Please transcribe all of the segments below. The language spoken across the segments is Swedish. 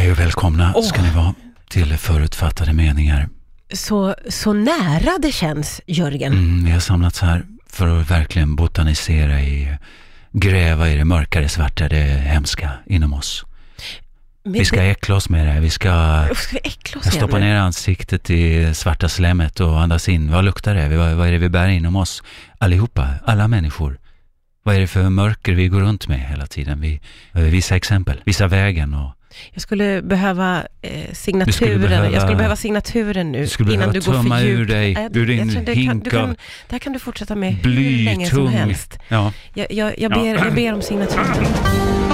Hej och välkomna Åh. ska ni vara till förutfattade meningar. Så, så nära det känns, Jörgen. Mm, vi har samlats här för att verkligen botanisera i, gräva i det mörkare, svarta, det hemska inom oss. Men Vi ska det- äckla oss med det. Vi ska ska vi äckla oss stoppa ner ansiktet i svarta slemmet och andas in. Vad luktar det? Vad, vad är det vi bär inom oss? Allihopa, alla människor. Vad är det för mörker vi går runt med hela tiden? Vi behöver visa exempel, visa vägen och Jag skulle behöva eh, signaturen. skulle behöva- Jag skulle behöva signaturen nu Du innan du går för ur djupt. dig, Nej, ur din det kan, hink du kan, Det här kan du fortsätta med hur länge som helst. Ja. Jag, jag, jag, ber, Ja. jag ber om signatur.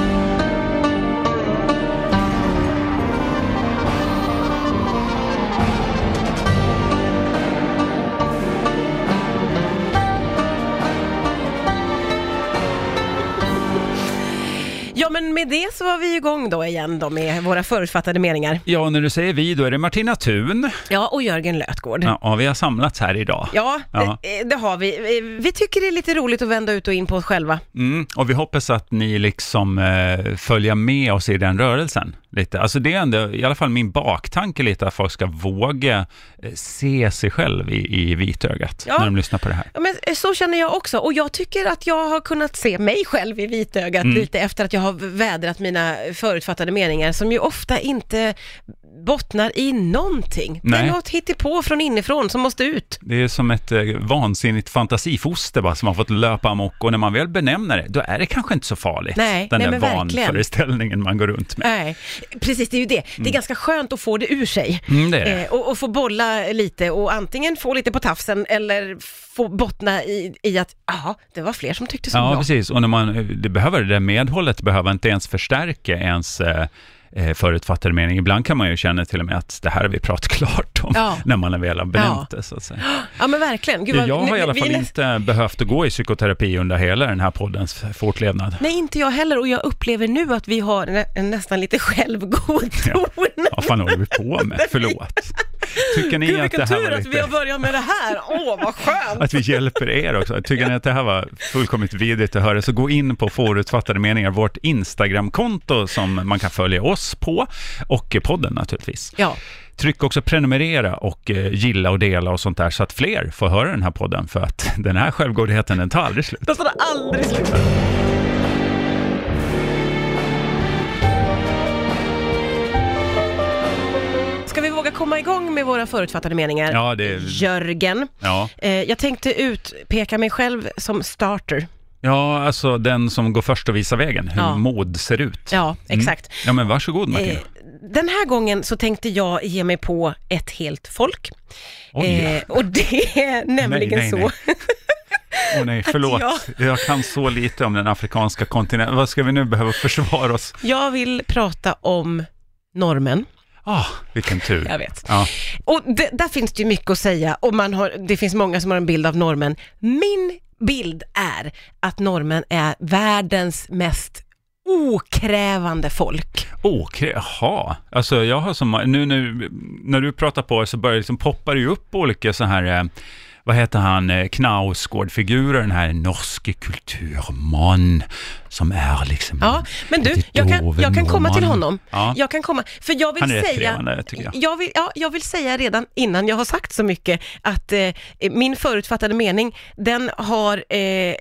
med det så var vi igång då igen då med våra förutfattade meningar. ja, när du säger vi, då är det Martina Thun. Ja, och Jörgen Lötgård. Ja, vi har samlats här idag. Ja, Ja. Det, det har vi. Eh, Vi tycker det är lite roligt att vända ut och in på oss själva. Mm, och vi hoppas att ni liksom eh, följer med oss i den rörelsen lite. Alltså det är ändå, i alla fall min baktanke lite, att folk ska våga eh, se sig själv i, i vitögat Ja. när de lyssnar på det här. Ja, men eh, så känner jag också och jag tycker att jag har kunnat se mig själv i vitögat Mm. lite efter att jag har vädrat mina förutfattade meningar som ju ofta inte bottnar i någonting. Det Nej. är något hittepå från inifrån som måste ut. Det är som ett eh, vansinnigt fantasifoster bara, som har fått löpa amok och när man väl benämner det, då är det kanske inte så farligt. Nej, den nej, där vanföreställningen man går runt med. Nej, precis det är ju det. Det är ganska skönt att få det ur sig. Mm, det det. Eh, och, och få bolla lite och antingen få lite på tafsen eller få bottna i, i att, ja, det var fler som tyckte som Ja, jag. precis. Och när man, det behöver det där medhållet behöver inte ens förstärka ens eh, eh, förutfattade mening. Ibland kan man ju känna till och med att det här har vi pratat klart om, Ja. när man väl har benämnt Ja. det, så att säga. Ja men verkligen. Gud, Ja, vad- jag har i alla fall är inte behövt att gå i psykoterapi under hela den här poddens fortlevnad. Nej, inte jag heller och jag upplever nu att vi har en, en nästan lite självgod ton. Vad fan håller vi på med? Förlåt. Tycker ni Gud att det här tur var att vi har lite... börjat med det här. Åh, vad skönt. Att vi hjälper er också. Tycker ni att det här var fullkomligt vidrigt att höra, så gå in på Förutfattade meningar, vårt Instagramkonto som man kan följa oss på, och podden naturligtvis. Ja, Tryck också prenumerera och eh, gilla och dela och sånt där, så att fler får höra den här podden, för att den här självgodheten, den tar aldrig slut. det tar aldrig slut. Komma igång med våra förutfattade meningar? Ja, det... Jörgen, Ja. eh, jag tänkte utpeka mig själv som starter. ja, alltså den som går först och visar vägen, hur Ja. mod ser ut. Ja, exakt. Ja, men varsågod Martina. Eh, den här gången så tänkte jag ge mig på ett helt folk. Oj. Eh, och det är nämligen nej, så. nej. Åh nej, förlåt. jag- Jag kan så lite om den afrikanska kontinenten. Vad ska vi nu behöva försvara oss? Jag vill prata om normen. Ah, vilken tur. Jag vet. Ja. Och det, där finns det ju mycket att säga och man har, det finns många som har en bild av normen. Min bild är att normen är världens mest okrävande folk. Okej, jaha. Alltså jag har som, nu, nu när du pratar på så börjar det liksom poppa det ju upp olika så här, eh, vad heter han, eh, Knausgård-figurer, den här norske kulturman som är liksom... Ja, men du, jag kan, jag kan komma till honom. Ja. Jag kan komma, för jag vill Han är säga... trevande, tycker jag. vill, ja, jag vill säga redan innan jag har sagt så mycket att eh, min förutfattade mening, den har eh,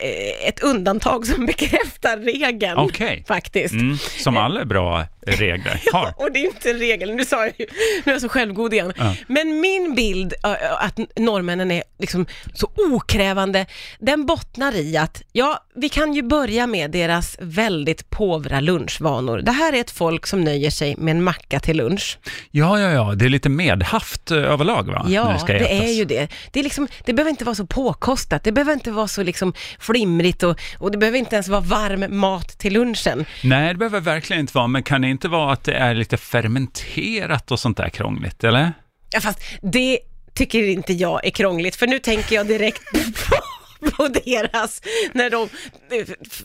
ett undantag som bekräftar regeln. Okej. Faktiskt. Mm, som alla bra regler har. Och det är inte en regel, nu sa jag ju, nu är jag så självgod igen. Ja. Men min bild att norrmännen är liksom så okrävande, den bottnar i att, ja, vi kan ju börja med deras väldigt påvra lunchvanor. Det här är ett folk som nöjer sig med en macka till lunch. Ja, ja, ja, det är lite medhaft överlag va? Ja, det, det är ju det. Det, är liksom, det behöver inte vara så påkostat, det behöver inte vara så liksom flimrigt och, och det behöver inte ens vara varm mat till lunchen. Nej, det behöver verkligen inte vara, men kan det inte vara att det är lite fermenterat och sånt där krångligt, eller? Ja, fast det tycker inte jag är krångligt, för nu tänker jag direkt på på deras, när de,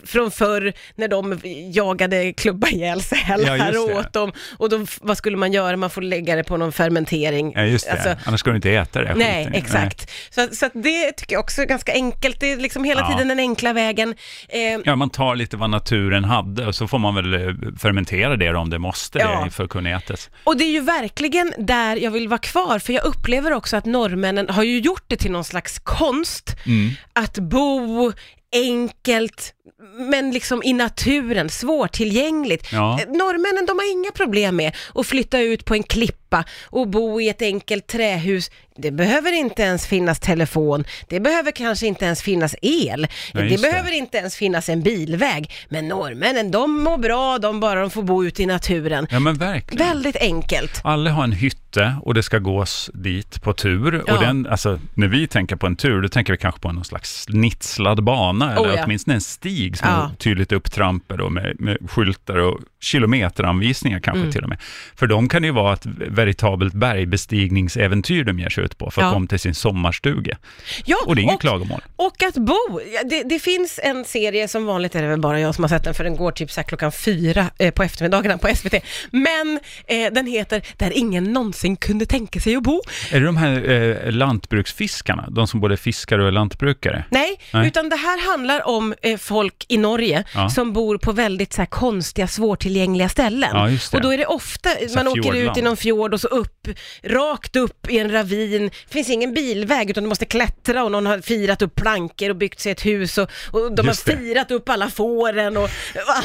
från förr, när de jagade klubba ihjäl Ja, sälar det. åt dem. Och då, vad skulle man göra? Man får lägga det på någon fermentering. Ja, just det. Alltså, Annars ska du inte äta det. Nej, skiten. exakt. Så, så att det tycker jag också är ganska enkelt. Det är liksom hela Ja. tiden den enkla vägen. Eh, Ja, man tar lite vad naturen hade och så får man väl eh, fermentera det om det måste Ja. det för att kunna ätas. Och det är ju verkligen där jag vill vara kvar, för jag upplever också att norrmännen har ju gjort det till någon slags konst, Mm att bo enkelt, men liksom i naturen, svårtillgängligt. Ja. Eh, Norrmännen, de har inga problem med att flytta ut på en klippa och bo i ett enkelt trähus. Det behöver inte ens finnas telefon, det behöver kanske inte ens finnas el, Nej, det just det. behöver inte ens finnas en bilväg. Men norrmännen, de mår bra, de bara de får bo ute i naturen. Ja, men verkligen. Väldigt enkelt. Alla har en hytte och det ska gås dit på tur. Ja. Och den, alltså, när vi tänker på en tur, då tänker vi kanske på någon slags snitslad bana, eller Oh, ja. åtminstone en stig som Ja. tydligt upptrampad och med, med skyltar och kilometeranvisningar kanske Mm. till och med. För de kan ju vara ett veritabelt bergbestigningsäventyr de ger sig ut på för att Ja. komma till sin sommarstuga. Ja, Och det är inget och, klagomål. och att bo. Det, det finns en serie, som vanligt är det väl bara jag som har sett den, för den går typ så klockan fyra eh, på eftermiddagarna på SVT. Men eh, den heter Där ingen någonsin kunde tänka sig att bo. Är det de här eh, lantbruksfiskarna, de som både är fiskare och är lantbrukare? Nej, Nej. utan det här handlar om eh, folk i Norge Ja. som bor på väldigt så här, konstiga, svårtillgängliga ställen. Ja, just det. Och då är det ofta, man åker ut i någon fjord och så upp, rakt upp i en ravin. Det finns ingen bilväg utan du måste klättra och någon har firat upp plankor och byggt sig ett hus och, och de Just har det. firat upp alla fåren och, och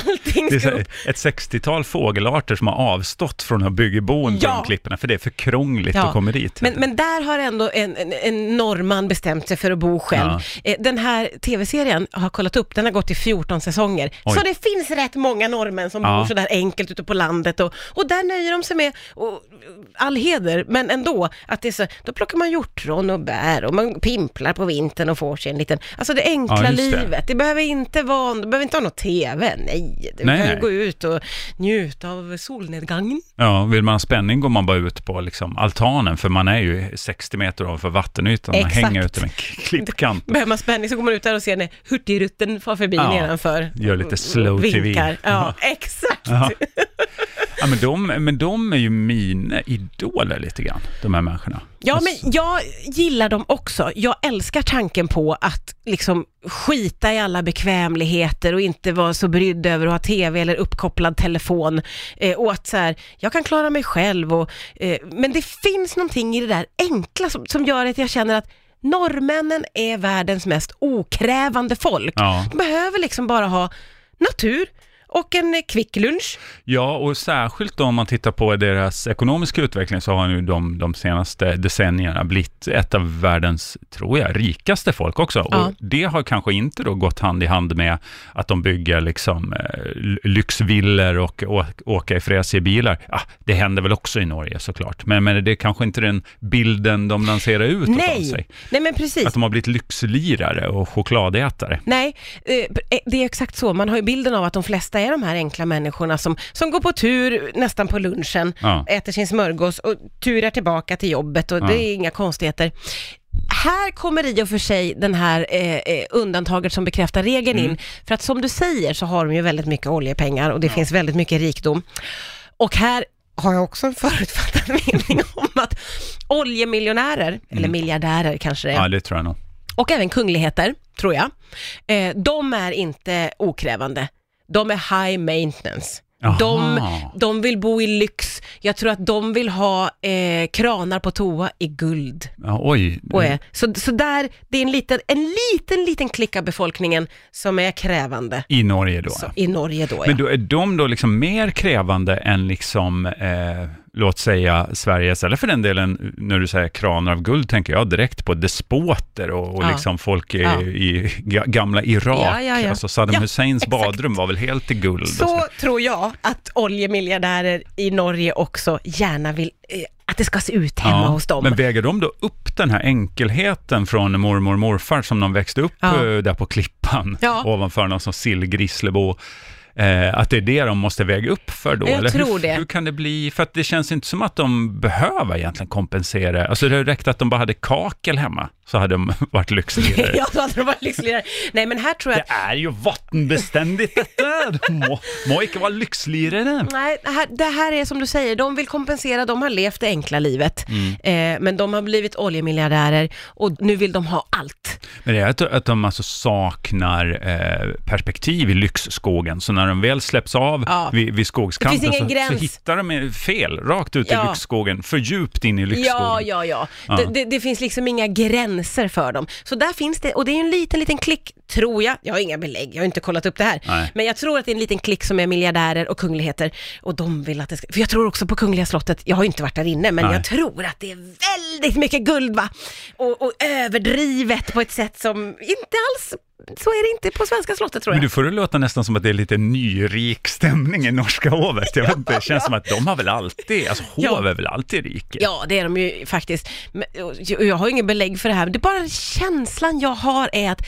allting Det är ska upp. ett 60-tal fågelarter som har avstått från att bygga bon på Ja. de klipporna, för det är för krångligt att komma dit. Men, men där har ändå en, en, en norrman bestämt sig för att bo själv. Eh, Den här tv-serien har jag kollat upp, den har gått i 14 säsonger. Oj. Så det finns rätt många norrmän som Ja. bor sådär enkelt ute på landet och, och där nöjer de sig med, och, all heder, men ändå, att det är så, då plockar man hjortron och bär och man pimplar på vintern och får sig en liten, alltså det enkla Ja, det. livet. Det. behöver inte vara, det behöver inte ha någon TV, nej. Du Nej, kan gå ut och njuta av solnedgången. Ja, vill man ha spänning går man bara ut på liksom altanen, för man är ju 60 meter ovanför vattenytan. Man Exakt. hänger ute med klippkant. Behöver man spänning så går man ut där och ser när Hurtigruten far förbi Ja, nedanför. gör lite slow Vinkar. TV. Ja, exakt. Ja. Ja, men, de, men de är ju mina idoler lite grann, de här människorna. Ja, Alltså, men jag gillar dem också. Jag älskar tanken på att liksom skita i alla bekvämligheter och inte vara så brydd över att ha TV eller uppkopplad telefon. Eh, och att så här, jag kan klara mig själv och, eh, men det finns någonting i det där enkla som, som gör att jag känner att norrmännen är världens mest okrävande folk. Ja. De behöver liksom bara ha natur och en eh, kvick lunch. Ja, och särskilt om man tittar på deras ekonomiska utveckling så har nu de de senaste decennierna blivit ett av världens, tror jag, rikaste folk också. Ja. Och det har kanske inte då gått hand i hand med att de bygger liksom eh, lyxvillor och å- åka i fräsiga bilar. Ja, det händer väl också i Norge såklart, men, men det är kanske inte den bilden de lanserar ut av sig. Nej, nej men precis. Att de har blivit lyxlirare och chokladätare. Nej, eh, det är exakt så. Man har ju bilden av att de flesta är de här enkla människorna som, som går på tur nästan på lunchen, Ja. äter sin smörgås och turar tillbaka till jobbet och Ja. det är inga konstigheter. Här kommer i och för sig den här eh, eh, undantaget som bekräftar regeln Mm. in. För att som du säger så har de ju väldigt mycket oljepengar och det finns väldigt mycket rikdom. Och här har jag också en förutfattad mening om att oljemiljonärer, eller miljardärer kanske det är, Mm. Ja, det tror jag nog. och även kungligheter, tror jag, eh, de är inte okrävande. De är high maintenance. De, de vill bo i lyx. Jag tror att de vill ha eh, kranar på toa i guld. Ja, oj. Och är. Så, så där, det är en liten, en liten, liten klick av befolkningen som är krävande. I Norge då? Så, I Norge då, ja. Men då är de då liksom mer krävande än liksom, eh, låt säga Sveriges, eller för den delen när du säger kranar av guld, tänker jag direkt på despoter och, och Ja. liksom folk i, Ja. i ga- gamla Irak. Ja, ja, ja. Alltså Saddam Ja, Husseins badrum var väl helt i guld. och Så tror jag att oljemiljardärer i Norge också gärna vill eh, att det ska se ut hemma hos dem. Men väger de då upp den här enkelheten från mormor och morfar som de växte upp Ja. eh, där på klippan Ja. ovanför någon som sillgrisslebo? Eh, att det är det de måste väga upp för då? Jag eller tror hur, det. Hur kan det bli? För att det känns inte som att de behöver egentligen kompensera. Alltså det räckte att de bara hade kakel hemma. Så hade de varit lyxlirare. ja, då hade de varit lyxlirare. Nej, men här tror jag Det är ju vattenbeständigt detta! De må, må inte vara lyxlirare. Nej, det här, det här är som du säger, de vill kompensera, de har levt det enkla livet, Mm. eh, men de har blivit oljemiljardärer och nu vill de ha allt. Men det är att, att de alltså saknar eh, perspektiv i lyxskogen, så när de väl släpps av Ja. vid, vid skogskanten Det så, så hittar de fel, rakt ut i Ja. lyxskogen, för djupt in i lyxskogen. Ja, ja, ja. Ja. Det, det, det finns liksom inga gränser för dem. Så där finns det, och det är en liten, liten klick, tror jag, jag har inga belägg, jag har inte kollat upp det här, Nej. men jag tror att det är en liten klick som är miljardärer och kungligheter och de vill att det ska, för jag tror också på Kungliga slottet, jag har ju inte varit där inne, men Nej. jag tror att det är väldigt mycket guld va? Och, och överdrivet på ett sätt som inte alls, så är det inte på svenska slottet tror Men jag. du får det låta nästan som att det är lite nyrik stämning i norska hovet. Jag vet inte, det känns som att de har väl alltid, alltså hov Ja. är väl alltid rike? Ja, det är de ju faktiskt. Men, Jag har ingen belägg för det här, men det är bara känslan jag har är att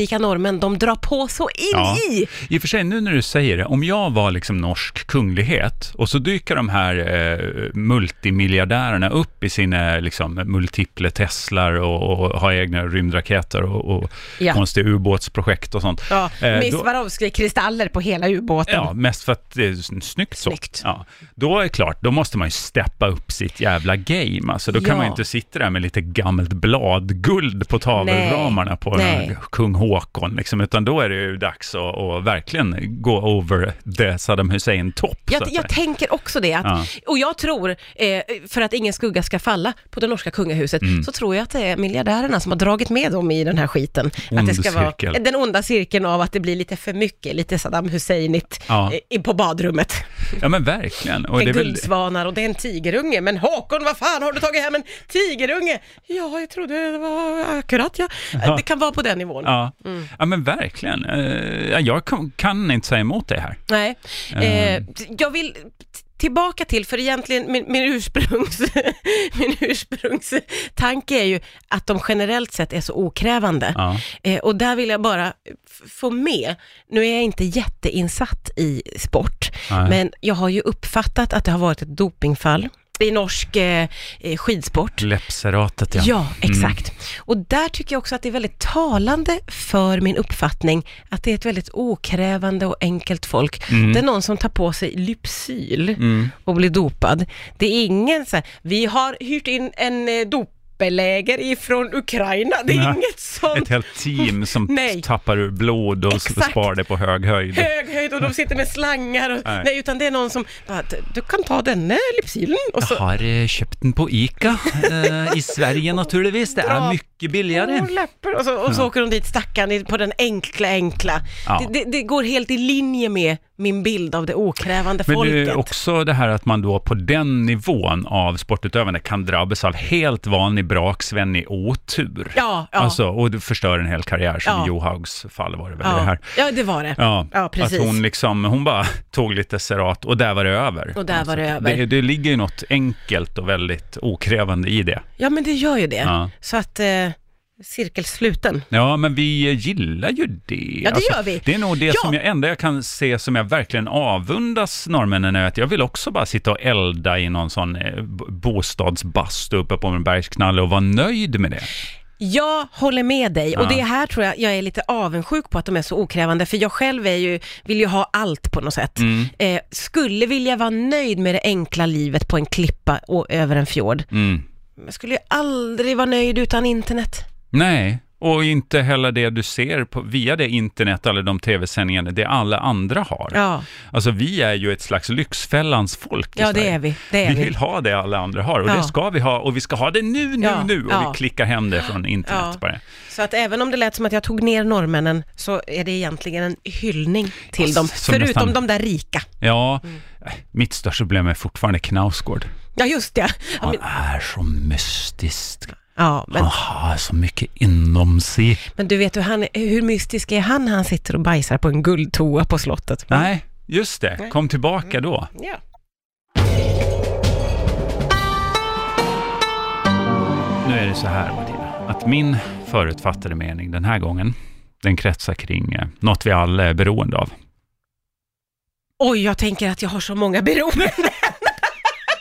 jätterika norrmän, de drar på så in Ja. i. I och för sig, nu när du säger det, om jag var liksom norsk kunglighet och så dyker de här eh, multimiljardärerna upp i sina liksom, multipla Teslar och, och har egna rymdraketer och, och Ja. konstiga ubåtsprojekt och sånt. Ja, Eh, då- Swarovski-kristaller på hela ubåten. Ja, mest för att det är snyggt så. Snyggt. Ja. Då är det klart, då måste man ju steppa upp sitt jävla game. Alltså, då kan Ja. man ju inte sitta där med lite gammalt bladguld på tavelramarna på Nej. kung Håkon, liksom, utan då är det ju dags att, att verkligen gå over the Saddam Hussein-topp. Jag, att jag tänker också det, att, Ja. och jag tror, eh, för att ingen skugga ska falla på det norska kungahuset, Mm. så tror jag att det är miljardärerna som har dragit med dem i den här skiten. att Ond det ska vara cirkel. den onda cirkeln av att det blir lite för mycket, lite Saddam Husseinigt Ja. eh, på badrummet. Ja, men verkligen. Och det är guldsvanar och det är en tigerunge. Men Håkon, vad fan har du tagit hem en tigerunge? Ja, jag trodde det var akkurat ja. Ja. Det kan vara på den nivån. ja. Mm. ja, men verkligen. Eh, ja, jag kan, inte säga emot det här. Nej, Eh. eh, jag vill tillbaka till, för egentligen min, min, ursprungs, min ursprungstanke är ju att de generellt sett är så okrävande. Ja. Eh, och där vill jag bara få med, nu är jag inte jätteinsatt i sport, Nej. men jag har ju uppfattat att det har varit ett dopingfall i norsk eh, eh, skidsport. Läppseratet, ja. Ja, exakt. Och där tycker jag också att det är väldigt talande för min uppfattning att det är ett väldigt okrävande och enkelt folk. Mm. Det är någon som tar på sig Lypsyl Mm. och blir dopad. Det är ingen så här, vi har hyrt in en eh, dopbeläger ifrån Ukraina. Det är Nej. inget sånt. Ett helt team som Nej. tappar ur blod och Exakt. spar det på hög höjd. Hög höjd och de sitter med slangar. Och, Nej. nej. utan det är någon som bara, "Du- kan ta denne Lypsylen. Och så, Jag har eh, köpt den på Ica eh, i Sverige naturligtvis. Det är Bra. Mycket billigare. Och läppar. Och så, och så åker de dit stackarn i- på den enkla, enkla. Ja. Det, det, det går helt i linje med min bild av det okrävande Men folket. det är också det här att man då på den nivån av sportutövande kan drabbas av helt vanlig braksvännig otur. Ja, ja. Alltså, och det förstör en hel karriär, som Ja. Johaugs fall var det väl det ja. här. ja, det var det. Ja, Ja, precis. att hon liksom, hon bara tog lite serat och där var det över. Och där var det över. Det, det ligger ju något enkelt och väldigt okrävande i det. Ja, men det gör ju det. Ja. Så att, eh, cirkelsluten. Ja, men vi gillar ju det. Ja, det gör vi. Det är nog det Ja. som jag, enda jag kan se som jag verkligen avundas norrmännen är att jag vill också bara sitta och elda i någon sån eh, bostadsbastu uppe på en bergsknalle och vara nöjd med det. Jag håller med dig och Ja. det här tror jag, jag är lite avundsjuk på att de är så okrävande, för jag själv är ju, vill ju ha allt på något sätt. Mm. Eh, skulle vilja vara nöjd med det enkla livet på en klippa och över en fjord. Mm. Jag skulle ju aldrig vara nöjd utan internet. Nej, och inte heller det du ser på, via det internet eller de tv-sändningarna, det alla andra har. Ja, Alltså vi är ju ett slags lyxfällans folk ja det är vi. Det är Vi vi. vill ha det alla andra har och Ja. det ska vi ha och vi ska ha det nu, nu, Ja, nu och ja. vi klickar hem det från internet Ja. bara. Så att även om det lät som att jag tog ner norrmännen så är det egentligen en hyllning till dem. Förutom nästan- de där rika. Ja, Mm. mitt största problem är fortfarande Knausgård. Ja, just det. Ja, Han är så mystisk. Ja, men, Han har så mycket inom sig. men du vet hur, han, hur mystisk är han när han sitter och bajsar på en guldtoa på slottet? Nej, just det. Nej. Kom tillbaka då. Ja. Nu är det så här, Martina, att min förutfattade mening den här gången, den kretsar kring eh, något vi alla är beroende av. Oj, jag tänker att jag har så många beroenden.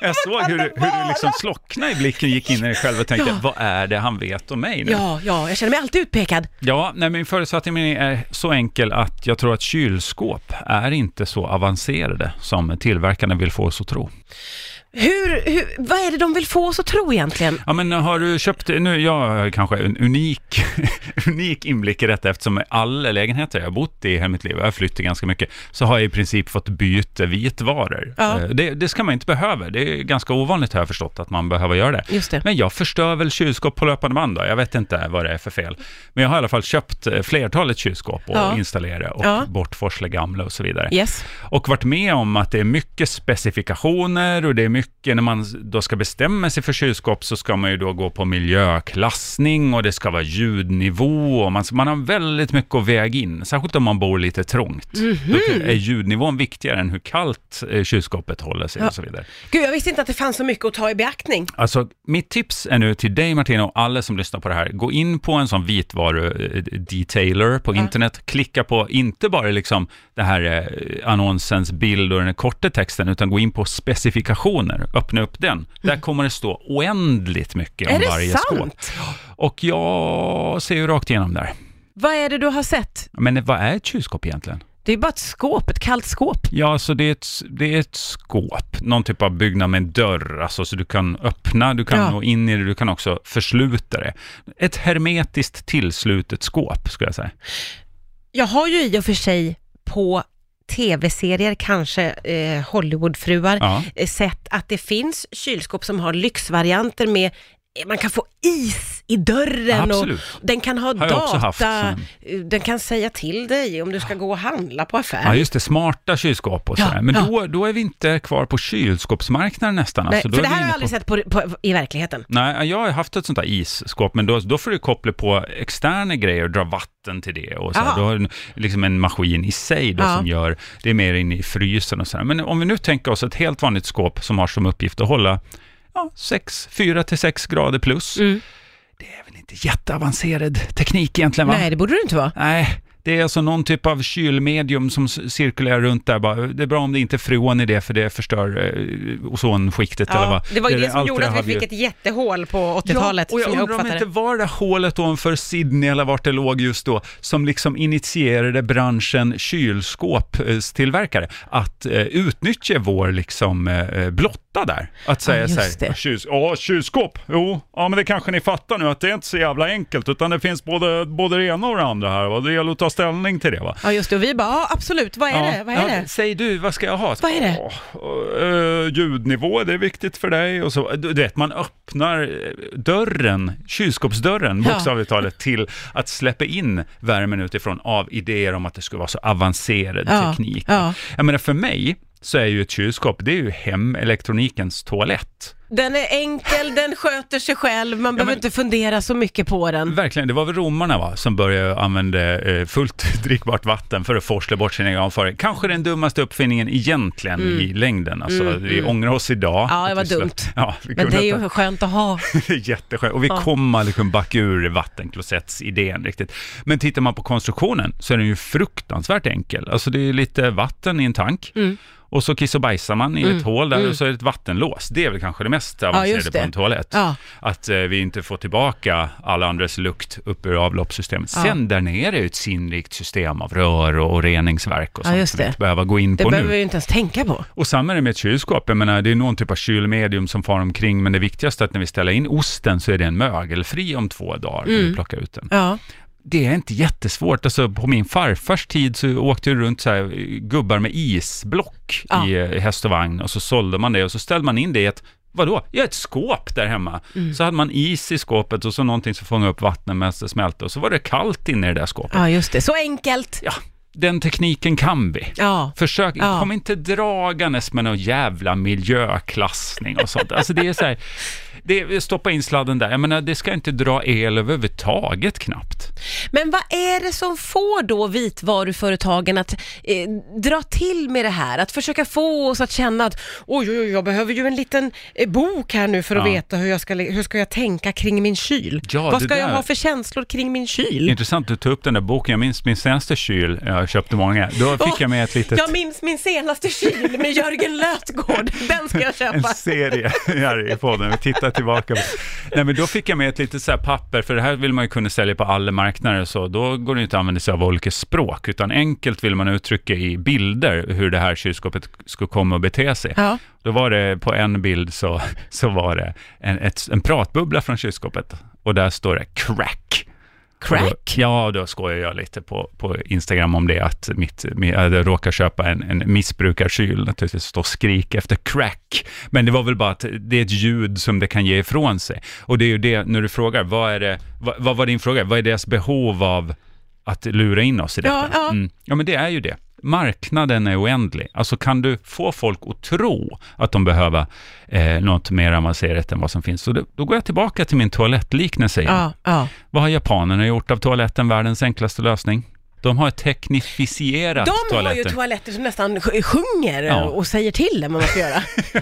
Jag såg hur, du- hur du liksom slocknade i blicken, gick in i dig själv och tänkte, Ja. vad är det han vet om mig nu? Ja, ja, jag känner mig alltid utpekad. Ja, nej, min förutsättning är så enkel att jag tror att kylskåp är inte så avancerade som tillverkarna vill få oss att tro. Hur, hur, vad är det de vill få oss att tro egentligen? Ja, men har du köpt, nu, jag har kanske en unik, unik inblick i detta eftersom alla lägenheter jag har bott i hela mitt liv, jag har flyttat ganska mycket, så har jag i princip fått byta vitvaror. Ja. Eh, Det, det ska man inte behöva, det är ganska ovanligt har jag förstått att man behöver göra det. Just det. Men jag förstör väl kylskåp på löpande band då. Jag vet inte vad det är för fel. Men jag har i alla fall köpt eh, flertalet kylskåp och Ja. installera och Ja. bortforsla gamla och så vidare. Yes. Och varit med om att det är mycket specifikationer och det är mycket, när man då ska bestämma sig för kylskåp så ska man ju då gå på miljöklassning och det ska vara ljudnivå och man, man har väldigt mycket att väga in, särskilt om man bor lite trångt. Mhm. Då är ljudnivån viktigare än hur kallt eh, kylskåpet håller sig Ja. och så vidare. Gud, jag visste inte att det fanns så mycket att ta i beaktning. Alltså, mitt tips är nu till dig Martina och alla som lyssnar på det här, gå in på en sån vitvaru-detailer på internet, klicka på, inte bara liksom det här eh, annonsens bild och den korta texten, utan gå in på specifikationer, öppna upp den. Där kommer det stå oändligt mycket om Mm. är varje skåp. sant? Och jag ser ju rakt igenom där. Vad är det du har sett? Men vad är ett kylskåp egentligen? Det är bara ett skåp, ett kallt skåp. Ja, så det är, ett, det är ett skåp, någon typ av byggnad med en dörr, alltså så du kan öppna, du kan Ja. nå in i det, du kan också försluta det. Ett hermetiskt tillslutet skåp, skulle jag säga. Jag har ju i och för sig på tv-serier, kanske eh, Hollywoodfruar, Ja. eh, sett att det finns kylskåp som har lyxvarianter med man kan få is i dörren Absolut. och den kan ha data, som den kan säga till dig om du ska gå och handla på affären. Ja, just det, smarta kylskåp och Ja, sådär. Men ja. då, då är vi inte kvar på kylskåpsmarknaden nästan. Nej, alltså, då för det här har jag aldrig på... sett på, på, i verkligheten. Nej, jag har haft ett sånt där isskåp, men då, då får du koppla på externa grejer och dra vatten till det. Och så här. Du har en, liksom en maskin i sig då Ja. som gör, det är mer inne i frysen och så här. Men om vi nu tänker oss ett helt vanligt skåp som har som uppgift att hålla ja, 4 till 6 grader plus. Mm. Det är väl inte jätteavancerad teknik egentligen va? Nej, det borde det inte vara. Nej, det är alltså någon typ av kylmedium som cirkulerar runt där. Bara. Det är bra om det inte är freon i det, för det förstör eh, ozonskiktet eller Ja, vad. det var ju det, är som gjorde det att vi fick vi- ett jättehål på 80-talet, Ja, och jag jag undrar om uppfattade inte det. var det hålet ovanför Sydney eller vart det låg just då, som liksom initierade branschen kylskåpstillverkare att eh, utnyttja vår liksom eh, blotta där. Att säga just så här, det. kyls ja, kylskåp, jo, ja men det kanske ni fattar nu att det är inte så jävla enkelt, utan det finns både, både det ena och det andra här, och det gäller att ta ställning till det va. Ja, just det. Och vi bara, ja absolut, vad är det? Vad är ja, det? Säg du, vad ska jag ha? Vad är det? Ja, eh, ljudnivå, det är viktigt för dig. Och så, du vet, man öppnar eh, dörren, kylskåpsdörren, Ja. bokstavligt talet, till att släppa in värmen utifrån av idéer om att det skulle vara så avancerad Ja, teknik. ja. Jag menar, för mig så är ju ett kylskåp, det är ju hemelektronikens toalett. Den är enkel, den sköter sig själv, man behöver men- inte fundera så mycket på den. Verkligen, det var väl romarna va, som började använda eh, fullt drickbart vatten för att forsla bort sin egen avföring. Kanske den dummaste uppfinningen egentligen i längden. Alltså, Mm, vi ångrar oss idag. Ja, det att var vi dumt. Ja, vi Men kunde det är inte- ju skönt att ha. det är jätteskönt. Och vi kommer aldrig kunna backa ur vattenklosettsidén riktigt. Men tittar man på konstruktionen så är den ju fruktansvärt enkel. Alltså det är lite vatten i en tank. Mm. Och så kiss och bajsar man i ett hål där och så är det ett vattenlås. Det är väl kanske det mest avancerade just på det. en toalett. Ja. Att eh, vi inte får tillbaka alla andras lukt upp ur avloppssystemet. Ja. Sen där nere är ett sinnrikt system av rör och, och reningsverk och Ja, sånt just som vi det. inte behöver gå in Det på behöver nu. vi ju inte ens tänka på. Och samma är det med ett kylskåp. Jag menar, det är någon typ av kylmedium som far omkring, men det viktigaste är att när vi ställer in osten så är den mögelfri om två dagar när vi Mm. plockar ut den. Det är inte jättesvårt. Alltså, på min farfars tid så åkte det runt så här, gubbar med isblock Ja. i häst och vagn och så sålde man det och så ställde man in det i ett Vadå? Ja, ett skåp där hemma. Mm. Så hade man is i skåpet och så någonting som fångade upp vattnet medan det smälte och så var det kallt inne i det där skåpet. ja, just det. Så enkelt. Ja, den tekniken kan vi. Ja. Försök, Ja. kom inte dragandes med någon jävla miljöklassning och sånt. Alltså det är så här, det, stoppa in sladden där. Jag menar, det ska inte dra el överhuvudtaget knappt. Men vad är det som får då vitvaruföretagen att eh, dra till med det här? Att försöka få oss att känna att oj, oj, oj, jag behöver ju en liten eh, bok här nu för att Ja. veta hur jag ska, hur ska jag tänka kring min kyl. Ja, vad ska jag där- ha för känslor kring min kyl? Intressant att du tog upp den där boken. Jag minns min senaste kyl. Jag jag köpte många. Då fick Åh, jag med ett litet... Jag minns min senaste kyl med Jörgen Lötgård. Den ska jag en köpa. serie här i podden, vi tittar tillbaka. på- Nej men då fick jag med ett litet så här papper, för det här vill man ju kunna sälja på alla marknader, så då går det inte att använda sig av olika språk, utan enkelt vill man uttrycka i bilder hur det här kylskåpet skulle komma att bete sig. Ja. Då var det på en bild så, så var det en, ett, en pratbubbla från kylskåpet och där står det crack. Crack? Då, ja, då skojar jag lite på, på Instagram om det, att mitt, mi- jag råkar köpa en, en missbrukarkyl, naturligtvis stå och skrika efter crack. Men det var väl bara att det är ett ljud som det kan ge ifrån sig. Och det är ju det, när du frågar, vad är det, vad, vad var din fråga? Vad är deras behov av att lura in oss i detta? Ja, ja. Mm. ja men det är ju det. Marknaden är oändlig. Alltså kan du få folk att tro att de behöver eh, något mer avancerat än vad som finns, så då, då går jag tillbaka till min toalettliknelse igen. Ja, ja. Vad har japanerna gjort av toaletten, världens enklaste lösning? De har teknifierat De har toaletten. ju toaletter som nästan sj- sjunger Ja. och säger till dem vad man ska göra.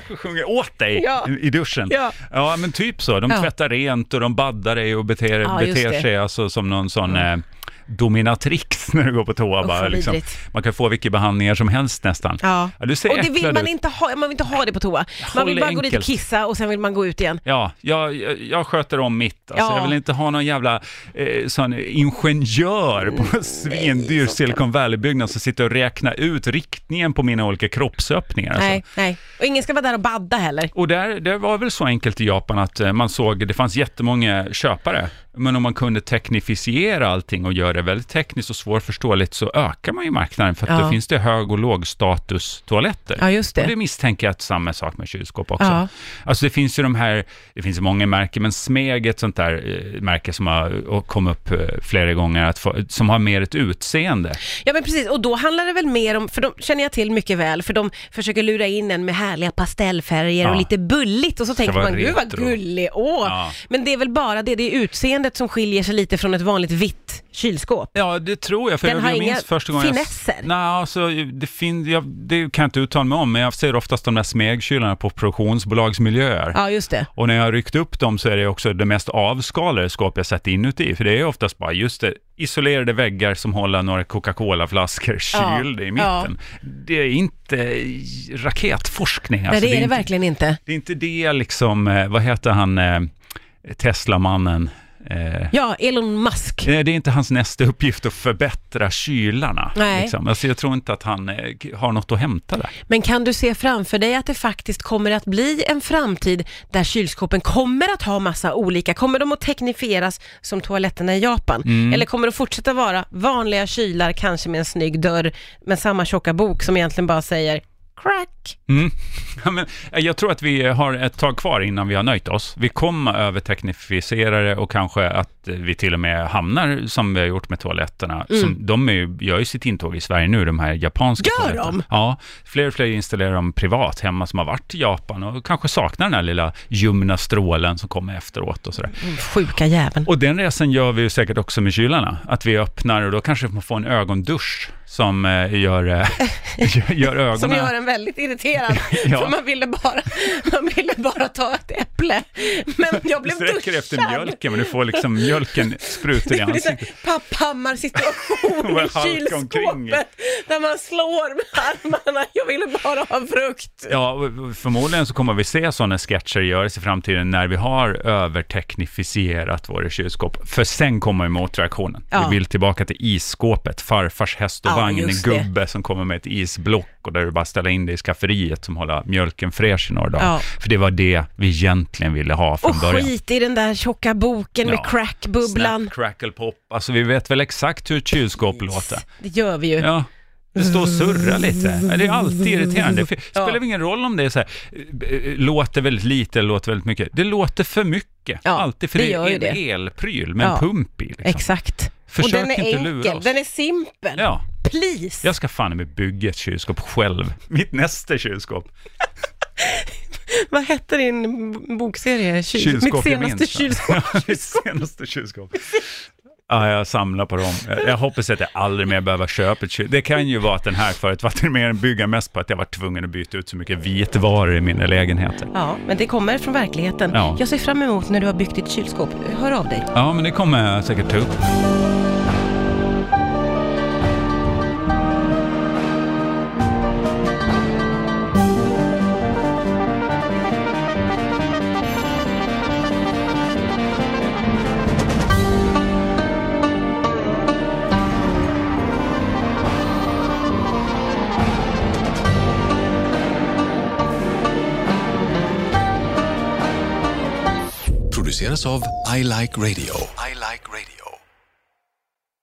sjunger åt dig Ja. i duschen. Ja. ja, men typ så. De tvättar rent och de baddar dig och beter, beter sig alltså som någon sån eh, dominatrix när du går på toa. Usch, bara, liksom. Man kan få vilka behandlingar som helst nästan. Ja. Ja, du ser Och det vill man ut. inte ha, man vill inte ha det på toa. Man vill bara gå dit och enkelt. kissa och sen vill man gå ut igen. Ja, jag, jag, jag sköter om mitt. Alltså, Ja. Jag vill inte ha någon jävla eh, sån ingenjör på en svindyr Silicon Valley-byggnad som sitter och räknar ut riktningen på mina olika kroppsöppningar. Alltså. Nej, nej. Och ingen ska vara där och badda heller. Och där, det var väl så enkelt i Japan att eh, man såg, det fanns jättemånga köpare, men om man kunde teknifiera allting och göra det väldigt tekniskt och svårförståeligt så ökar man ju marknaden för att Ja. då finns det hög och lågstatus toaletter. Ja, just Och det. det misstänker jag att samma sak med kylskåp också. Ja. Alltså det finns ju de här, det finns många märken, men Smeg är ett sånt där eh, märke som har och kom upp eh, flera gånger, att få, som har mer ett utseende. Ja men precis, och då handlar det väl mer om, för de känner jag till mycket väl, för de försöker lura in en med härliga pastellfärger Ja. och lite bulligt och så tänker vara man, gud vad retro." gullig, åh. Ja. Men det är väl bara det, det är utseendet som skiljer sig lite från ett vanligt vitt kylskåp. Ja, det tror jag. För Den jag, har jag inga minns första gången finesser. Jag, nej, alltså, det, fin, jag, det kan jag inte uttala mig om, men jag ser oftast de där smegkylarna på produktionsbolagsmiljöer. Ja, just det. Och när jag har ryckt upp dem så är det också det mest avskalade skåp jag sett inuti, för det är oftast bara just det, isolerade väggar som håller några Coca-Cola-flaskor Ja, kylda i ja. mitten. Det är inte raketforskning. Nej, Alltså, det är det inte, verkligen inte. Det är inte det liksom, eh, vad heter han, eh, Tesla-mannen? Eh, Ja, Elon Musk. Nej, Det är inte hans nästa uppgift att förbättra kylarna. Nej. Liksom. Alltså, jag tror inte att han eh, har något att hämta där. Men kan du se framför dig att det faktiskt kommer att bli en framtid där kylskåpen kommer att ha massa olika, kommer de att teknifieras som toaletterna i Japan? Mm. Eller kommer det att fortsätta vara vanliga kylar, kanske med en snygg dörr, med samma tjocka bok som egentligen bara säger crack? Mm. Ja, men, eh, jag tror att vi har ett tag kvar innan vi har nöjt oss. Vi kommer överteknifiera det och kanske att eh, vi till och med hamnar som vi har gjort med toaletterna. Som, de är, gör ju sitt intåg i Sverige nu, de här japanska Gör toaletterna. de? Ja, fler och fler installerar dem privat hemma som har varit i Japan och kanske saknar den här lilla ljumna strålen som kommer efteråt och sådär. Mm, Sjuka jäveln. Och den resan gör vi ju säkert också med kylarna. Att vi öppnar och då kanske man får en ögondusch som eh, gör, eh, gör- gör ögonen... Som gör en väldigt irriterad, Ja. för man ville, bara, man ville bara ta ett äpple. Men jag blev sträcker duschad. efter mjölken, men du får liksom mjölken sprutar i ansiktet. Papphammar situation i kylskåpet där man slår med armarna. Jag ville bara ha frukt. Ja, förmodligen så kommer vi se sådana sketcher göras i framtiden när vi har överteknifierat våra kylskåp. För sen kommer motreaktionen. Ja. Vi vill tillbaka till isskåpet, farfars häst och Ja, vagn, en just det. gubbe som kommer med ett isblock och där du bara ställer in det i skafferiet som håller mjölken fräsch i några dagar. Ja. För det var det vi egentligen ville ha från Och början. skit i den där tjocka boken med Ja. crackbubblan. Snap, crackle, pop. Alltså vi vet väl exakt hur ett kylskåp låter. Det gör vi ju. Ja. Det står och surrar lite. Ja, Det är alltid irriterande. Det spelar Ja. ingen roll om det är så här, eh, låter väldigt lite eller låter väldigt mycket. Det låter för mycket. Ja, alltid, för det det, är en elpryl med Ja. en pump i. Liksom. Exakt. Försök och den är inte lura enkel, oss. den är simpel. Ja, Please. jag ska fan med bygga ett kylskåp själv. Mitt nästa kylskåp. Vad hette din bokserie? Kyl- Kylskåp Mitt senaste kylskåp. Mitt senaste kylskåp. Ja, jag samlar på dem. Jag, hoppas att jag aldrig mer behöver köpa ett kylskåp. Det kan ju vara att den här förut var mer en bygga mest på att jag var tvungen att byta ut så mycket vitvaror i mina lägenheter. Ja, men det kommer från verkligheten. Ja. Jag ser fram emot när du har byggt ditt kylskåp. Hör av dig. Ja, men det kommer jag säkert ta upp. I Like Radio. I like radio.